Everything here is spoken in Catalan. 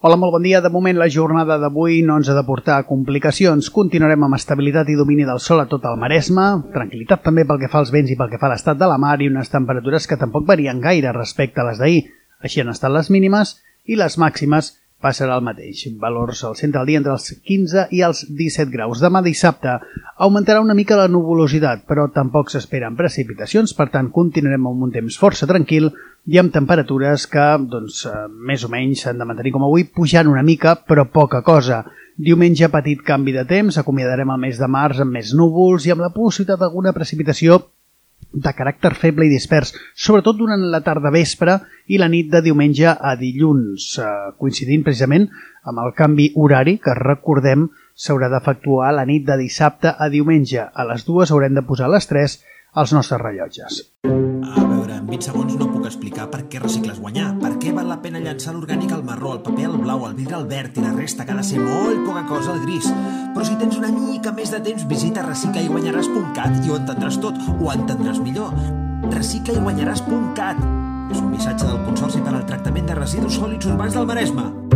Hola, molt bon dia. De moment, la jornada d'avui no ens ha de portar complicacions. Continuarem amb estabilitat i domini del sol a tot el Maresme, tranquil·litat també pel que fa als vents i pel que fa a l'estat de la mar i unes temperatures que tampoc varien gaire respecte a les d'ahir. Així han estat les mínimes i les màximes passarà el mateix. Valors al centre del dia entre els 15 i els 17 graus. Demà dissabte augmentarà una mica la nuvolositat, però tampoc s'esperen precipitacions, per tant continuarem amb un temps força tranquil i amb temperatures que, doncs, eh, més o menys s'han de mantenir com avui, pujant una mica, però poca cosa. Diumenge, petit canvi de temps, acomiadarem el mes de març amb més núvols i amb la possibilitat d'alguna precipitació de caràcter feble i dispers, sobretot durant la tarda vespre i la nit de diumenge a dilluns, eh, coincidint precisament amb el canvi horari que recordem s'haurà d'efectuar la nit de dissabte a diumenge. A les dues haurem de posar les 3 als nostres rellotges. A veure, en 20 segons no puc explicar per què recicles guanyar, per què val la pena llançar l'orgànic al marró, el paper al blau, el vidre al verd i la resta que ha de ser molt poca cosa al gris. Però si tens una mica més de temps, visita reciclaiguanyaràs.cat i ho entendràs tot, ho entendràs millor. reciclaiguanyaràs.cat És un missatge del Consorci per al Tractament de Residus Sòlids Urbans del Maresme.